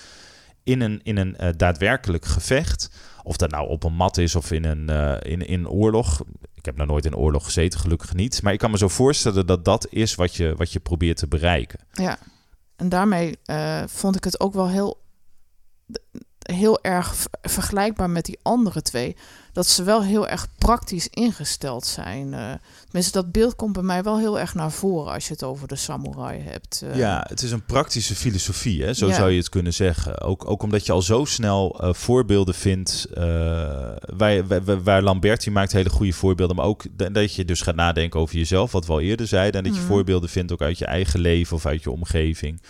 in een, in een eh, daadwerkelijk gevecht, of dat nou op een mat is of in een, eh, in, in een oorlog. Ik heb nog nooit in oorlog gezeten, gelukkig niet. Maar ik kan me zo voorstellen dat dat is wat je, wat je probeert te bereiken. Ja. En daarmee eh, vond ik het ook wel heel, heel erg vergelijkbaar met die andere twee. Dat ze wel heel erg praktisch ingesteld zijn. eh tenminste, dat beeld komt bij mij wel heel erg naar voren als je het over de samurai hebt. eh. Ja, het is een praktische filosofie, hè? zo Ja. zou je het kunnen zeggen. Ook, ook omdat je al zo snel eh, voorbeelden vindt. waar, waar, waar Lamberti maakt hele goede voorbeelden. Maar ook da- dat je dus gaat nadenken over jezelf, wat we al eerder zeiden. En dat je Mhm. voorbeelden vindt ook uit je eigen leven of uit je omgeving.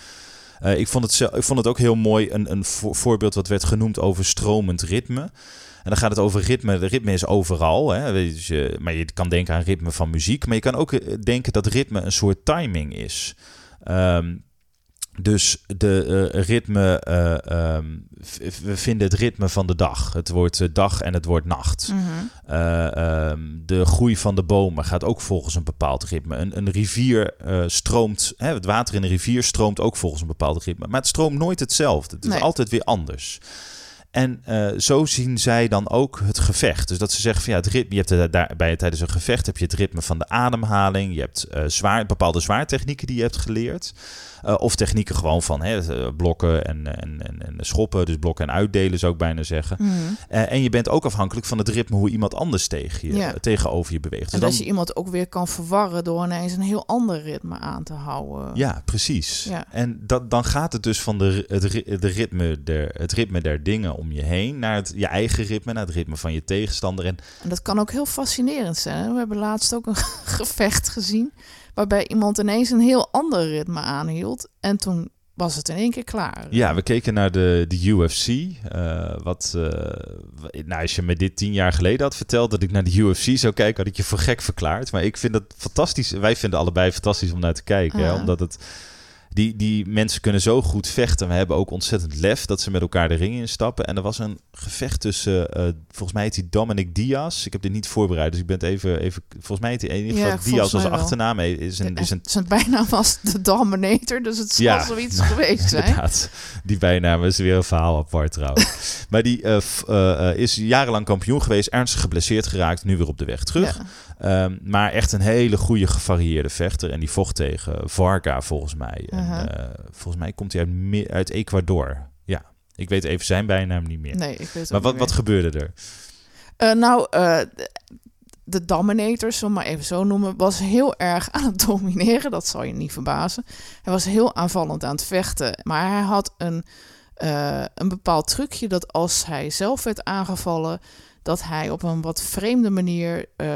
Eh, ik, vond het, ik vond het ook heel mooi, een, een vo- voorbeeld wat werd genoemd over stromend ritme. En dan gaat het over ritme. De ritme is overal. Hè? Dus maar je kan denken aan ritme van muziek. Maar je kan ook eh, denken dat ritme een soort timing is. Ehm, dus de eh, ritme, eh, ehm, we vinden het ritme van de dag. Het wordt eh, dag en het wordt nacht. Mhm. Eh, ehm, de groei van de bomen gaat ook volgens een bepaald ritme. Een, een rivier eh, stroomt, hè, het water in een rivier stroomt ook volgens een bepaald ritme. Maar het stroomt nooit hetzelfde. Het is altijd weer anders. En eh, zo zien zij dan ook het gevecht. Dus dat ze zeggen van ja, het ritme, je hebt daarbij tijdens een gevecht heb je het ritme van de ademhaling. Je hebt eh, zwaar, bepaalde zwaartechnieken die je hebt geleerd. Eh, of technieken gewoon van hè, blokken en, en, en, en schoppen. Dus blokken en uitdelen zou ik bijna zeggen. Mhm. En je bent ook afhankelijk van het ritme hoe iemand anders tegen je, Ja. tegenover je beweegt. Dus En dan- dat je iemand ook weer kan verwarren door ineens een heel ander ritme aan te houden. ja, precies. Ja. En dat, dan gaat het dus van de, het, de ritme der, het ritme der dingen om je heen naar het, je eigen ritme, naar het ritme van je tegenstander. En En dat kan ook heel fascinerend zijn. We hebben laatst ook een gevecht gezien waarbij iemand ineens een heel ander ritme aanhield. En toen was het in één keer klaar. ja, we keken naar de, de UFC. eh, wat, w- nou, als je me dit tien jaar geleden had verteld dat ik naar de UFC zou kijken, had ik je voor gek verklaard. Maar ik vind het fantastisch. Wij vinden allebei fantastisch om naar te kijken. hè, omdat het die, die mensen kunnen zo goed vechten. We hebben ook ontzettend lef dat ze met elkaar de ring instappen. En er was een gevecht tussen, eh, volgens mij heet hij Dominic Diaz. Ik heb dit niet voorbereid, dus ik ben het even, even volgens mij heet hij in ieder geval Ja, Diaz als achternaam. Is een, is een Zijn bijnaam was de Dominator, dus het zal Ja, zoiets nou, geweest zijn. Inderdaad, die bijnaam is weer een verhaal apart trouwens. maar die eh, eh, is jarenlang kampioen geweest, ernstig geblesseerd geraakt, nu weer op de weg terug. Ja. Ehm, maar echt een hele goede gevarieerde vechter. En die vocht tegen Varga volgens mij. Uh-huh. En, eh, volgens mij komt hij uit, uit Ecuador. Ja, ik weet even zijn bijnaam niet meer. Nee, ik weet het maar wat, wat gebeurde er? Eh, nou, eh, de, Dominator, zullen we maar even zo noemen, was heel erg aan het domineren. Dat zal je niet verbazen. Hij was heel aanvallend aan het vechten. Maar hij had een, een bepaald trucje dat als hij zelf werd aangevallen, dat hij op een wat vreemde manier eh,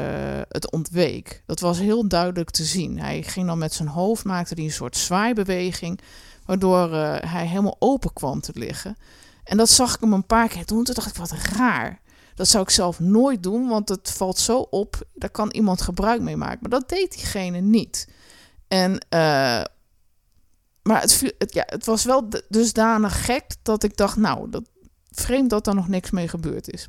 het ontweek. Dat was heel duidelijk te zien. Hij ging dan met zijn hoofd, maakte hij een soort zwaaibeweging, waardoor eh, hij helemaal open kwam te liggen. En dat zag ik hem een paar keer doen. Toen dacht ik, wat raar. Dat zou ik zelf nooit doen, want het valt zo op. Daar kan iemand gebruik mee maken. Maar dat deed diegene niet. En, eh, maar het, ja, het was wel dusdanig gek dat ik dacht, nou, dat, vreemd dat daar nog niks mee gebeurd is.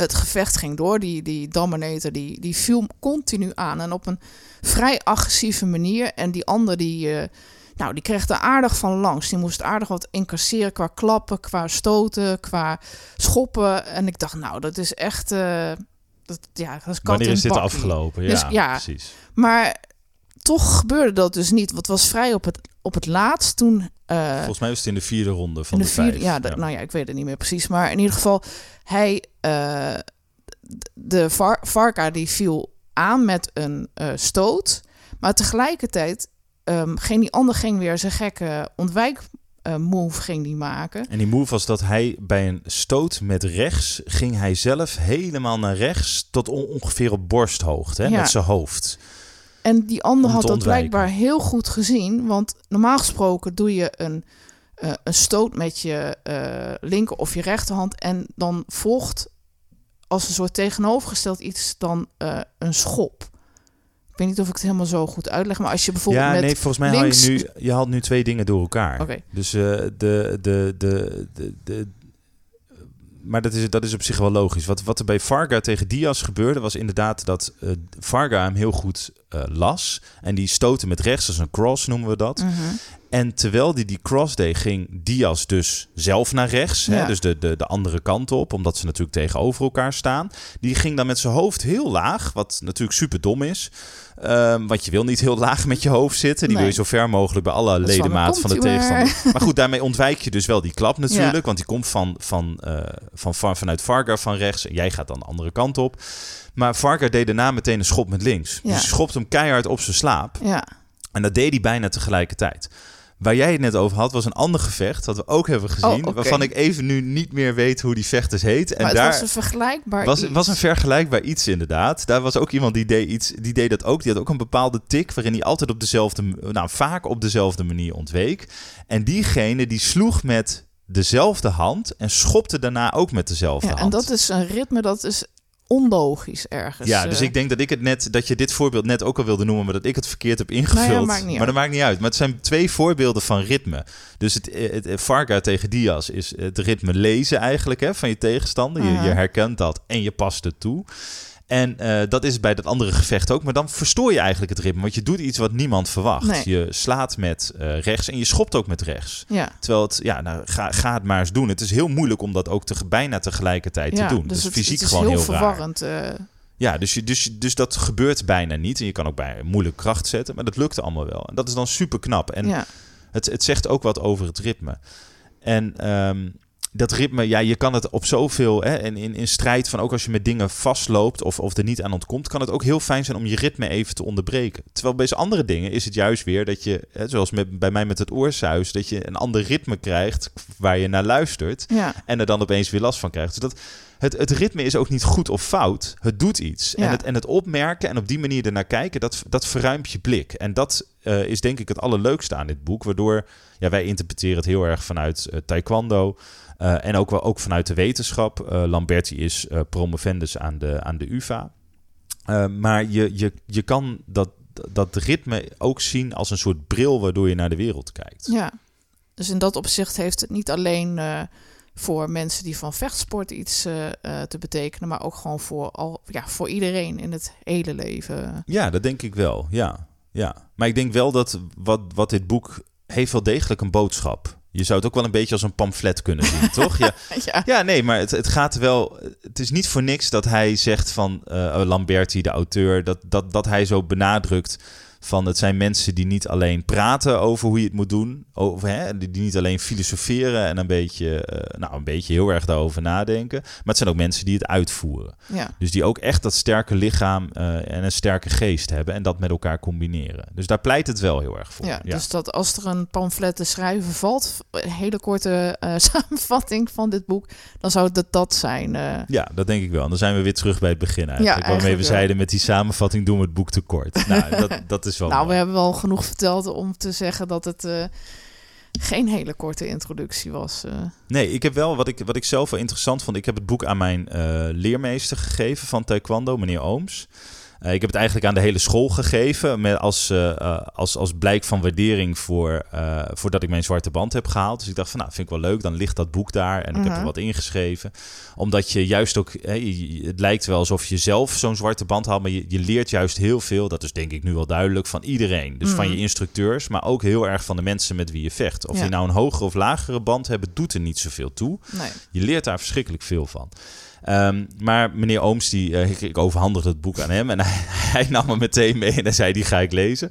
Het gevecht ging door. Die, die Dominator die, die viel continu aan. En op een vrij agressieve manier. En die ander die, eh, nou, die kreeg er aardig van langs. Die moest aardig wat incasseren qua klappen, qua stoten, qua schoppen. En ik dacht, nou, dat is echt... eh, dat, ja, dat is kat Wanneer is dit bakkie. afgelopen? Ja, Dus ja, precies. Maar toch gebeurde dat dus niet. Het was vrij op het, op het laatst toen... eh, Volgens mij was het in de vierde ronde van de, de vierde, vijf. ja, nou ja, ik weet het niet meer precies. Maar in ieder geval, hij, eh, de Var Varka die viel aan met een eh, stoot. Maar tegelijkertijd ehm, ging die ander ging weer zijn gekke ontwijk move ging die maken. En die move was dat hij bij een stoot met rechts ging hij zelf helemaal naar rechts tot on- ongeveer op borsthoogte, hè, Ja. met zijn hoofd. En die ander had dat blijkbaar heel goed gezien. Want normaal gesproken doe je een, eh, een stoot met je eh, linker of je rechterhand. En dan volgt als een soort tegenovergesteld iets dan eh, een schop. Ik weet niet of ik het helemaal zo goed uitleg. Maar als je bijvoorbeeld Ja, met... nee, volgens mij haal links- je nu, je haalt nu twee dingen door elkaar. Oké. Dus de, de, de, de, de, maar dat is, dat is op zich wel logisch. Wat, wat er bij Varga tegen Diaz gebeurde, was inderdaad dat eh, Varga hem heel goed las. En die stoten met rechts, als een cross noemen we dat. Mhm. En terwijl die die cross deed, ging Diaz dus zelf naar rechts. Hè? Dus de, de, de andere kant op, omdat ze natuurlijk tegenover elkaar staan. Die ging dan met zijn hoofd heel laag, wat natuurlijk super dom is. Ehm, want je wil niet heel laag met je hoofd zitten. Die Nee. wil je zo ver mogelijk bij alle ledematen van de tegenstander. Maar goed, daarmee ontwijk je dus wel die klap natuurlijk. Ja. Want die komt van, van, eh, van, van, vanuit Varga van rechts. En jij gaat dan de andere kant op. Maar Varga deed daarna meteen een schop met links. Ja. Dus schopt hem keihard op zijn slaap. Ja, En dat deed hij bijna tegelijkertijd. Waar jij het net over had, was een ander gevecht. Dat we ook hebben gezien. Oh, oké. Waarvan ik even nu niet meer weet hoe die vechters heet. En maar daar het was een vergelijkbaar was, iets. was een vergelijkbaar iets inderdaad. Daar was ook iemand die deed, iets, die deed dat ook. Die had ook een bepaalde tik waarin hij altijd op dezelfde, nou vaak op dezelfde manier ontweek. En diegene die sloeg met dezelfde hand en schopte daarna ook met dezelfde ja, hand. en dat is een ritme, dat is onlogisch ergens. ja, dus eh. ik denk dat ik het net, dat je dit voorbeeld net ook al wilde noemen, maar dat ik het verkeerd heb ingevuld. Nou ja, maakt maar dat maakt niet uit. Maar het zijn twee voorbeelden van ritme. Dus het, het, het Varga tegen Diaz is het ritme lezen eigenlijk hè, van je tegenstander. Je, Aha. je herkent dat en je past het toe. En eh, dat is bij dat andere gevecht ook. Maar dan verstoor je eigenlijk het ritme. Want je doet iets wat niemand verwacht. Nee. Je slaat met eh, rechts en je schopt ook met rechts. Ja, Terwijl het, ja, nou, ga, ga het maar eens doen. Het is heel moeilijk om dat ook te, bijna tegelijkertijd ja te doen. dus Dus het, fysiek het is gewoon heel, heel, raar. verwarrend. eh. Ja, dus, je, dus, dus dat gebeurt bijna niet. En je kan ook bij moeilijk kracht zetten. Maar dat lukte allemaal wel. En dat is dan super knap. En ja. het, het zegt ook wat over het ritme. En ehm, dat ritme, ja, je kan het op zoveel... Hè, en in, in strijd van ook als je met dingen vastloopt... Of, of er niet aan ontkomt... kan het ook heel fijn zijn om je ritme even te onderbreken. Terwijl bij deze andere dingen is het juist weer dat je... Hè, zoals met, bij mij met het oorsuis... dat je een ander ritme krijgt waar je naar luistert... ja. en er dan opeens weer last van krijgt. Dus dat, het, het ritme is ook niet goed of fout. Het doet iets. Ja. En, het, en het opmerken en op die manier ernaar kijken, dat, dat verruimt je blik. En dat eh, is denk ik het allerleukste aan dit boek. Waardoor ja, wij interpreteren het heel erg vanuit eh, taekwondo. Eh, en ook wel ook vanuit de wetenschap. Eh, Lamberti is eh, promovendus aan de, aan de UvA. Maar je, je, je kan dat, dat ritme ook zien als een soort bril waardoor je naar de wereld kijkt. Ja, dus in dat opzicht heeft het niet alleen voor mensen die van vechtsport iets uh, te betekenen, maar ook gewoon voor, al, ja, voor iedereen in het hele leven. Ja, dat denk ik wel. Ja, ja. Maar ik denk wel dat wat, wat dit boek heeft wel degelijk een boodschap. Je zou het ook wel een beetje als een pamflet kunnen zien, toch? Ja, ja. ja, nee, maar het, het gaat wel. Het is niet voor niks dat hij zegt van uh, Lamberti, de auteur, dat, dat, dat hij zo benadrukt van het zijn mensen die niet alleen praten over hoe je het moet doen, over, hè, die niet alleen filosoferen en een beetje, uh, nou, een beetje heel erg daarover nadenken, maar het zijn ook mensen die het uitvoeren. Ja. Dus die ook echt dat sterke lichaam uh, en een sterke geest hebben en dat met elkaar combineren. Dus daar pleit het wel heel erg voor. Ja, ja. dus dat als er een pamflet te schrijven valt, een hele korte uh, samenvatting van dit boek, dan zou het dat zijn. Ja, dat denk ik wel. En dan zijn we weer terug bij het begin eigenlijk. Ja, waarmee we zeiden met die samenvatting doen we het boek tekort. nou, dat, dat is wel nou, mooi. we hebben wel genoeg verteld om te zeggen dat het uh, geen hele korte introductie was. Uh. Nee, ik heb wel wat ik, wat ik zelf wel interessant vond. Ik heb het boek aan mijn uh, leermeester gegeven van Taekwondo, meneer Ooms. Uh, ik heb het eigenlijk aan de hele school gegeven. Met als, uh, uh, als, als blijk van waardering voor, voordat ik mijn zwarte band heb gehaald. Dus ik dacht van nou, vind ik wel leuk. Dan ligt dat boek daar en ik heb er wat ingeschreven. Omdat je juist ook, het lijkt wel alsof je zelf zo'n zwarte band haalt. Maar je, je leert juist heel veel. Dat is denk ik nu wel duidelijk van iedereen. Dus mm. van je instructeurs, maar ook heel erg van de mensen met wie je vecht. Of ja. die nou een hogere of lagere band hebben, doet er niet zoveel toe. Nee. Je leert daar verschrikkelijk veel van. Um, maar meneer Ooms, die, uh, ik, overhandigde het boek aan hem en hij, hij, nam me meteen mee en hij zei, die ga ik lezen.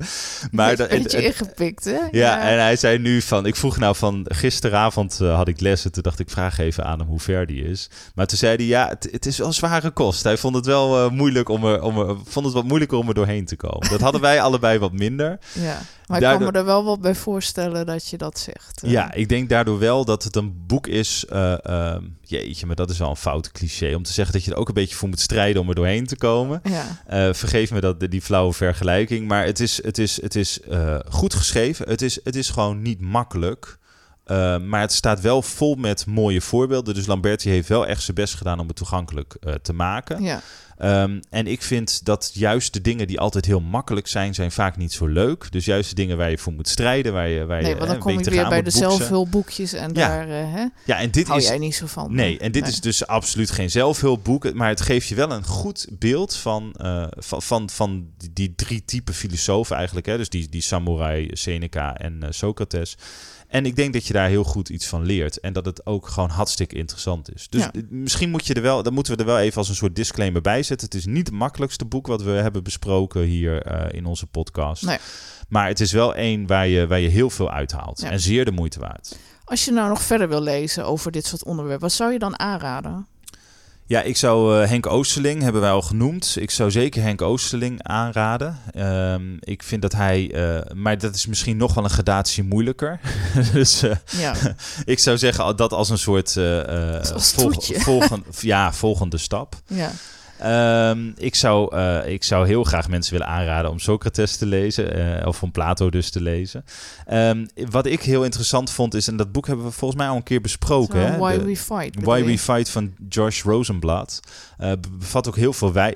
Maar dat een beetje ingepikt, hè? Ja, ja, en hij zei nu van, ik vroeg nou van, gisteravond uh, had ik les en toen dacht ik, vraag even aan hem hoe ver die is. Maar toen zei hij, ja, het, het is wel zware kost. Hij vond het wel uh, moeilijk om er, om er, vond het wat moeilijker om er doorheen te komen. Dat hadden wij allebei wat minder. Ja. Maar daardoor... ik kan me er wel wat bij voorstellen dat je dat zegt. Ja, ik denk daardoor wel dat het een boek is. Uh, jeetje, maar dat is wel een fout cliché. Om te zeggen dat je er ook een beetje voor moet strijden om er doorheen te komen. Ja. Uh, vergeef me dat, die flauwe vergelijking. Maar het is, het is, het is goed geschreven. Het is, het is gewoon niet makkelijk. Uh, maar het staat wel vol met mooie voorbeelden. Dus Lamberti heeft wel echt zijn best gedaan om het toegankelijk uh, te maken. Ja. Um, en ik vind dat juist de dingen die altijd heel makkelijk zijn, zijn vaak niet zo leuk. Dus juist de dingen waar je voor moet strijden, waar je, waar nee, je want dan hè, kom je weer bij de zelfhulpboekjes en ja. daar uh, hè, ja, en dit hou is, jij niet zo van. Nee, en dit nee. is dus absoluut geen zelfhulpboek, maar het geeft je wel een goed beeld van, uh, van, van, van die, drie typen filosofen eigenlijk. Hè? Dus die, die samurai, Seneca en uh, Socrates. En ik denk dat je daar heel goed iets van leert. En dat het ook gewoon hartstikke interessant is. Dus ja. misschien moet je er wel, dan moeten we er wel even als een soort disclaimer bij zetten. Het is niet het makkelijkste boek wat we hebben besproken hier uh, in onze podcast. Nee. Maar het is wel één waar je, waar je heel veel uithaalt. Ja. En zeer de moeite waard. Als je nou nog verder wil lezen over dit soort onderwerpen, wat zou je dan aanraden? Ja, ik zou uh, Henk Oosterling, hebben wij al genoemd. Ik zou zeker Henk Oosterling aanraden. Um, ik vind dat hij, uh, maar dat is misschien nog wel een gradatie moeilijker. dus uh, ja. ik zou zeggen dat als een soort volg, volgende, ja, volgende stap. Ja. Um, ik, zou, uh, ik zou heel graag mensen willen aanraden om Socrates te lezen, uh, of om Plato dus te lezen. Um, wat ik heel interessant vond is, en dat boek hebben we volgens mij al een keer besproken. Hè? Why De, We Fight. Why We Fight van Josh Rosenblatt. Uh, bevat ook heel veel wij,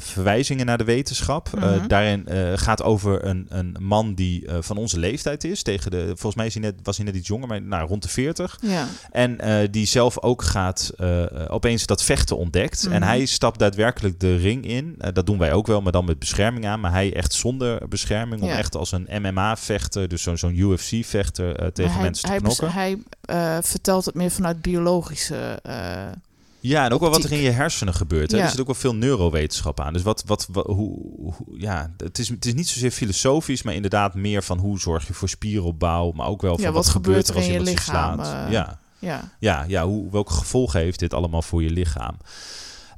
verwijzingen naar de wetenschap. Mhm. Daarin gaat over een, een man die van onze leeftijd is. Tegen de, volgens mij is hij net, was hij net iets jonger, maar nou, rond de 40. Ja. En die zelf ook gaat opeens dat vechten ontdekt. Mhm. En hij stapt daadwerkelijk de ring in. Uh, dat doen wij ook wel, maar dan met bescherming aan. Maar hij echt zonder bescherming. Om Ja. echt als een MMA-vechter, dus zo'n zo'n UFC-vechter uh, tegen hij, mensen te hij, knokken. Hij uh, vertelt het meer vanuit biologische. Ja, en ook wel wat er in je hersenen gebeurt. Hè? Ja. Er zit ook wel veel neurowetenschap aan. Dus wat, wat, wat hoe, hoe- ja, het is, het is niet zozeer filosofisch, maar inderdaad meer van hoe zorg je voor spieropbouw, maar ook wel van Ja, wat, wat gebeurt er als er in je iemand je slaat. lichaam, eh, ja. ja. Ja, ja hoe, welke gevolgen heeft dit allemaal voor je lichaam?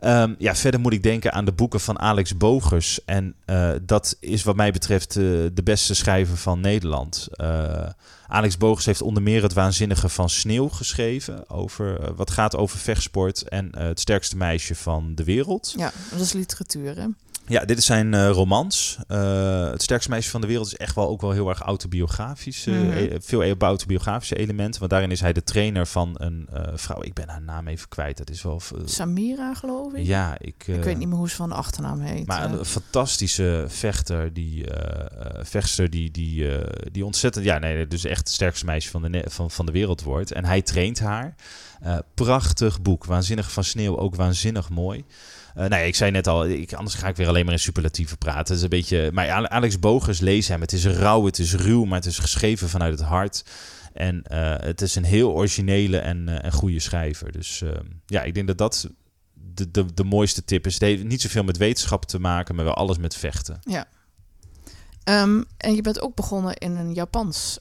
Ehm, ja, verder moet ik denken aan de boeken van Alex Bogers. En eh, dat is wat mij betreft eh, de beste schrijver van Nederland. Eh, Alex Bogers heeft onder meer het waanzinnige van Sneeuw geschreven. Over, wat gaat over vechtsport en het sterkste meisje van de wereld. ja, dat is literatuur, hè? Ja, dit is zijn uh, romans. Uh, het sterkste meisje van de wereld is echt wel ook wel heel erg autobiografisch. Mm -hmm. Veel autobiografische elementen. Want daarin is hij de trainer van een vrouw. Ik ben haar naam even kwijt. Dat is wel. Samira, geloof ik. Ja, ik. ik weet niet meer hoe ze van de achternaam heet. Maar een fantastische vechter. Die vechter die, die, die ontzettend. Ja, nee, dus echt het sterkste meisje van de, van, van de wereld wordt. En hij traint haar. prachtig boek. Waanzinnig van sneeuw. Ook waanzinnig mooi. Uh, nou ik zei net al, ik, anders ga ik weer alleen maar in superlatieven praten. Het is een beetje, maar Alex Bogers lees hem. Het is rauw, het is ruw, maar het is geschreven vanuit het hart. En uh, het is een heel originele en, en goede schrijver. Dus ja, ik denk dat dat de, de, de mooiste tip is. Het heeft niet zoveel met wetenschap te maken, maar wel alles met vechten. Ja. Um, en je bent ook begonnen in een Japans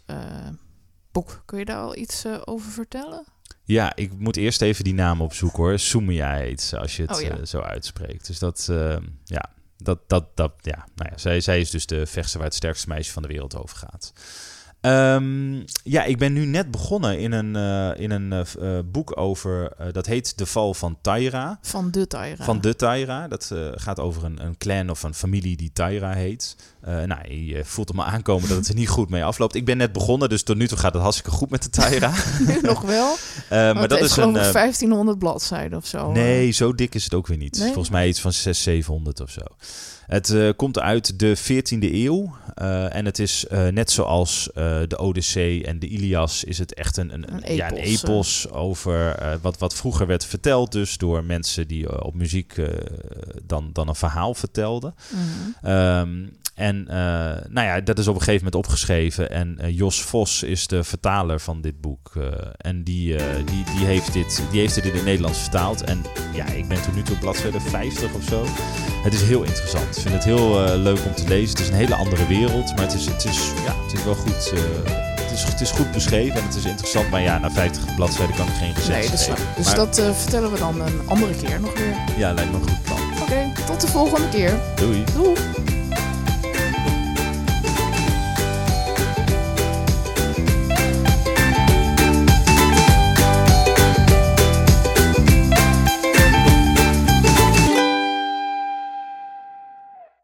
boek. Kun je daar al iets over vertellen? Ja, ik moet eerst even die naam opzoeken hoor. Sumia heet ze, als je het oh, ja. uh, zo uitspreekt. Dus dat, uh, ja, dat, dat, dat, ja. Nou ja, zij, zij is dus de vechtster waar het sterkste meisje van de wereld over gaat. Um, ja, ik ben nu net begonnen in een, uh, in een uh, boek over, uh, dat heet De Val van Taira. Van de Taira. Van de Taira. Dat gaat over een, een clan of een familie die Taira heet. nou, je voelt hem aankomen dat het er niet goed mee afloopt. Ik ben net begonnen, dus tot nu toe gaat het hartstikke goed met de Taira. nu nog wel? maar, maar dat is een, 1500 bladzijden of zo. Nee, zo dik is het ook weer niet. Nee? Volgens mij iets van 600, 700 of zo. Het uh, komt uit de 14e eeuw. Uh, en het is uh, net zoals de Odyssee en de Ilias, is het echt een, een, een epos, ja, een epos over wat, wat vroeger werd verteld, dus door mensen die op muziek dan, dan een verhaal vertelden. Mm -hmm. um, en uh, nou ja, dat is op een gegeven moment opgeschreven. En uh, Jos Vos is de vertaler van dit boek. Uh, en die, die, die, heeft dit, die heeft dit in het Nederlands vertaald. En ja, ik ben tot nu toe op bladzijde 50 of zo. Het is heel interessant. Ik vind het heel leuk om te lezen. Het is een hele andere wereld. Maar het is, het is, ja, het is wel goed. het, is, het is goed beschreven en het is interessant. Maar ja, na 50 bladzijden kan ik geen recept nee, dus, geven. Dus maar, dat vertellen we dan een andere keer nog weer. Ja, lijkt me een goed plan. Oké, okay, tot de volgende keer. Doei. Doei.